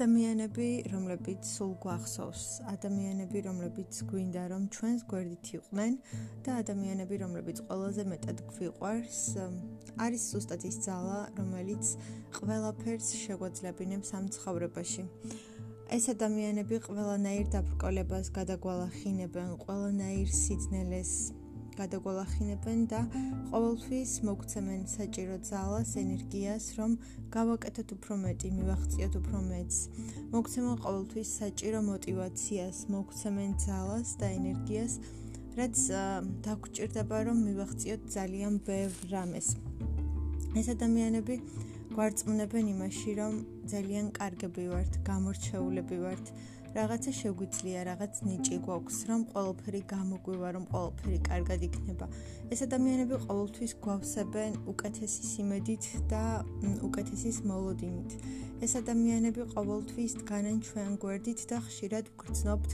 ადამიანები, რომლებიც სულ გვახსოვს, ადამიანები, რომლებიც გვინდა რომ ჩვენს გვერდით იყვნენ და ადამიანები, რომლებიც ყველაზე მეტად გვიყვარს, არის ზუსტად ის ძალა, რომელიც ყველაფერს შეგვაძლებინებს ამ ცხოვრებაში. ეს ადამიანები ყველანაირ დაბრკოლებას გადაგვალახინებენ, ყველანაირ სიძნელეს გადაგვალახინებენ და ყოველთვის მოგცემენ საჭირო ძალას, ენერგიას, რომ გავაკეთოთ უფრო მეტი, მივახციოთ უფრო მეტს. მოგცემენ ყოველთვის საჭირო мотиваციას, მოგცემენ ძალას და ენერგიას, რაც დაგვჭირდება, რომ მივახციოთ ძალიან ბევრ რამეს. ეს ადამიანები გვარწმუნებენ იმაში, რომ ძალიან კარგები ვართ, გამორჩეულები ვართ. რაღაცა შეგვიძლია, რაღაც ნიჭი გვაქვს, რომ ყოველფერი გამოგვივა, რომ ყოველფერი კარგად იქნება. ეს ადამიანები ყოველთვის გვავსებენ უკეთესი სიმედით და უკეთესის მოლოდინით. ეს ადამიანები ყოველთვის დგანენ ჩვენ გვერდით და ხშირად გრძნობთ,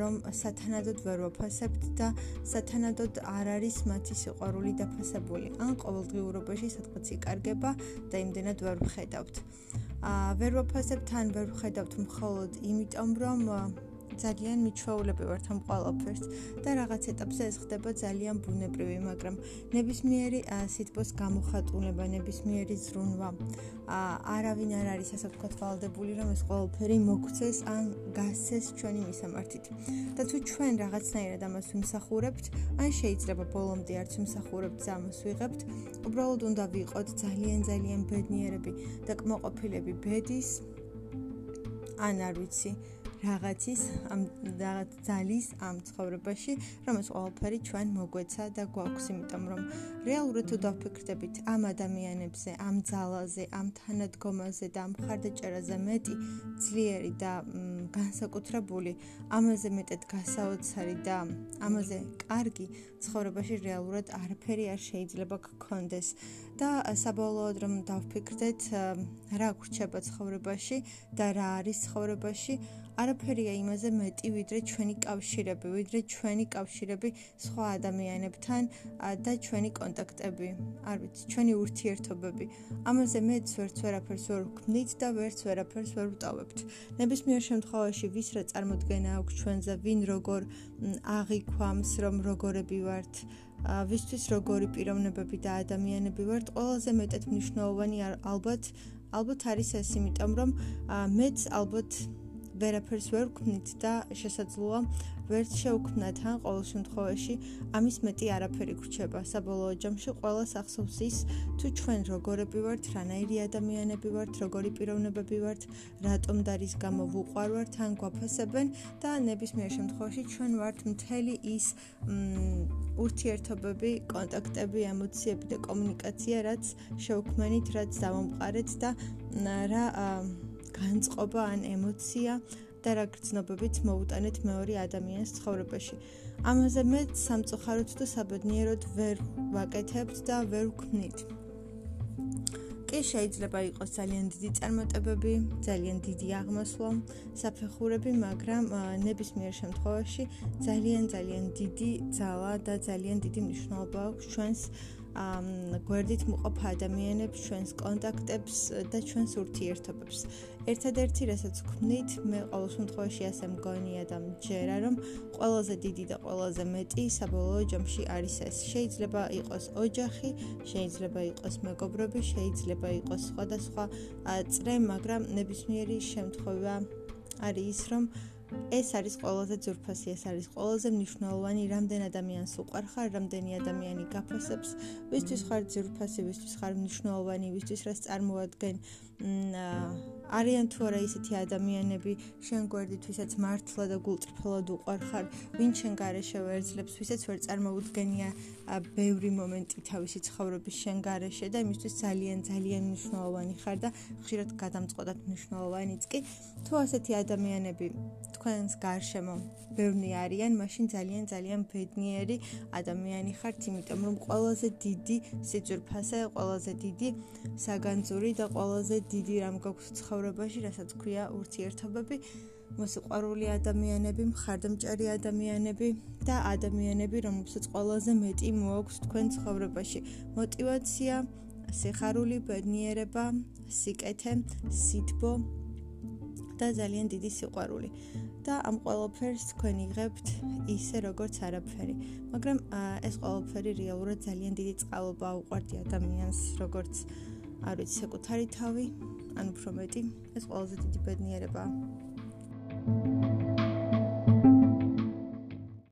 რომ სათანადოდ ვერ ვაფასებთ და სათანადოდ არ არის მათი სიყვარული დაფასებული. ან ყოველდღიურობაში სადღაც იკარგება და იმდენად ვერ ვხედავთ. ვერ ვაფასებთ ან ვერ ვხედავთ მხოლოდ იმიტომ რომ ძალიან მიჩვეულები ვართ ამ ყველაფერს და რაღაც ეტაპზე ეს ხდება ძალიან ბუნებრივი, მაგრამ ნებისმიერი სიტყვის გამოხატულება, ნებისმიერი ზრუნვა, არავინ არ არის ასე ვთქვათ ვალდებული, რომ ეს ყველაფერი მოგვცეს ან გასცეს ჩვენი მისამართით. და თუ ჩვენ რაღაცნაირად ამას ვიმსახურებთ, ან შეიძლება ბოლომდე არც ვიმსახურებთ, ამას ვიღებთ, უბრალოდ უნდა ვიყოთ ძალიან ძალიან ბედნიერები და კმოყოფილები ბედის ან არ ვიცი რაღაცის ამ რაღაც ძალის ამ ცხოვრებაში, რომელს ყველაფერი ჩვენ მოგვეცა და გვაქვს, იმიტომ რომ რეალურად თუ დავფიქრდებით ამ ადამიანებზე, ამ ძალაზე, ამ თანადგომაზე და ამ ხარდაჭერაზე მეტი ძლიერი და განსაკუთრებული, ამაზე მეტად გასაოცარი და ამაზე კარგი ცხოვრებაში რეალურად არაფერი არ შეიძლება გქონდეს. და საბოლოოდ რომ დავფიქრდეთ რა გრჩება ცხოვრებაში და რა არის ცხოვრებაში, არაფერია იმაზე მეტი ვიდრე ჩვენი კავშირები, ვიდრე ჩვენი კავშირები სხვა ადამიანებთან და ჩვენი კონტაქტები, არ ვიცი, ჩვენი ურთიერთობები. ამაზე მეც ვერც ვერაფერს ვერ ვქმნით და ვერც ვერაფერს ვერ ვტოვებთ. ნებისმიერ შემთხვევაში ვის რა წარმოქმნა აქვს ჩვენზე, ვინ როგორ აღიქვამს, რომ როგორები ვართ, ვისთვის როგორი პიროვნებები და ადამიანები ვართ, ყველაზე მეტად მნიშვნელოვანი ალბათ ალბათ არის ეს, იმიტომ რომ მეც ალბათ ვერაფერს ვერ ვქმნით და შესაძლოა ვერც შევქმნათ ან ყოველ შემთხვევაში ამის მეტი არაფერი გრჩება საბოლოო ჯამში ყოველას ახსოვს ის თუ ჩვენ როგორები ვართ რანაირი ადამიანები ვართ როგორი პიროვნებები ვართ რატომ დარის გამო ვუყვარვართ ან გვაფასებენ და ნებისმიერ შემთხვევაში ჩვენ ვართ მთელი ის ურთიერთობები კონტაქტები ემოციები და კომუნიკაცია რაც შევქმნით რაც დავამყარეთ და რა განწყობა ან ემოცია და რა გრძნობებით მოუტანეთ მეორე ადამიანის ცხოვრებაში. ამაზე მე სამწუხაროდ და საბედნიეროდ ვერ ვაკეთებთ და ვერ ვქმნით. კი შეიძლება იყოს ძალიან დიდი წარმატებები, ძალიან დიდი აღმასვლა, საფეხურები, მაგრამ ნებისმიერ შემთხვევაში ძალიან ძალიან დიდი ძალა და ძალიან დიდი მნიშვნელობა აქვს ჩვენს გვერდით მოყოფ ადამიანებს, ჩვენს კონტაქტებს და ჩვენს ურთიერთობებს. ერთადერთი რასაც ვქმნით, მე ყოველ შემთხვევაში ასე მგონია და მჯერა, რომ ყველაზე დიდი და ყველაზე მეტი საბოლოო ჯამში არის ეს. შეიძლება იყოს ოჯახი, შეიძლება იყოს მეგობრები, შეიძლება იყოს სხვადასხვა წრე, მაგრამ ნებისმიერი შემთხვევა არის ის, რომ ეს არის ყველაზე ძვირფასი, ეს არის ყველაზე მნიშვნელოვანი, რამდენ ადამიანს უყარხარ, რამდენი ადამიანი გაფასებს, ვისთვის ხარ ძვირფასი, ვისთვის ხარ მნიშვნელოვანი, ვისთვის რას წარმოადგენ. არიან თუ არა ისეთი ადამიანები შენ გვერდით, ვისაც მართლა და გულწრფელად უყარხარ, ვინ შენ გარეშე ვერძლებს, ვისაც ვერ წარმოუდგენია ბევრი მომენტი თავისი ცხოვრების შენ გარეშე და იმისთვის ძალიან ძალიან მნიშვნელოვანი ხარ და ხშირად გადამწყვეტად მნიშვნელოვანიც კი. თუ ასეთი ადამიანები თქვენს გარშემო ბევრი არიან, მაშინ ძალიან ძალიან ბედნიერი ადამიანი ხართ, იმიტომ რომ ყველაზე დიდი სიძულფასე, ყველაზე დიდი საგანძური და ყველაზე დიდი რამ გაქვს ცხოვრებაში, რასაც ქვია ურთიერთობები, მოსიყვარული ადამიანები, მხარდამჭერი ადამიანები და ადამიანები, რომლებსაც ყველაზე მეტი მოაქვს თქვენ ცხოვრებაში. мотивация, სიხარული, ბედნიერება, სიკეთე, სითბო და ძალიან დიდი სიყვარული. და ამ ყველაფერს თქვენ იღებთ ისე როგორც არაფერი. მაგრამ ეს ყველაფერი რეალურად ძალიან დიდი წყალობა უყვარდი ადამიანს, როგორც არ ვიცი, საკუთარი თავი, ან უფრო მეტი, ეს ყველაზე დიდი ბედნიერებაა. thank you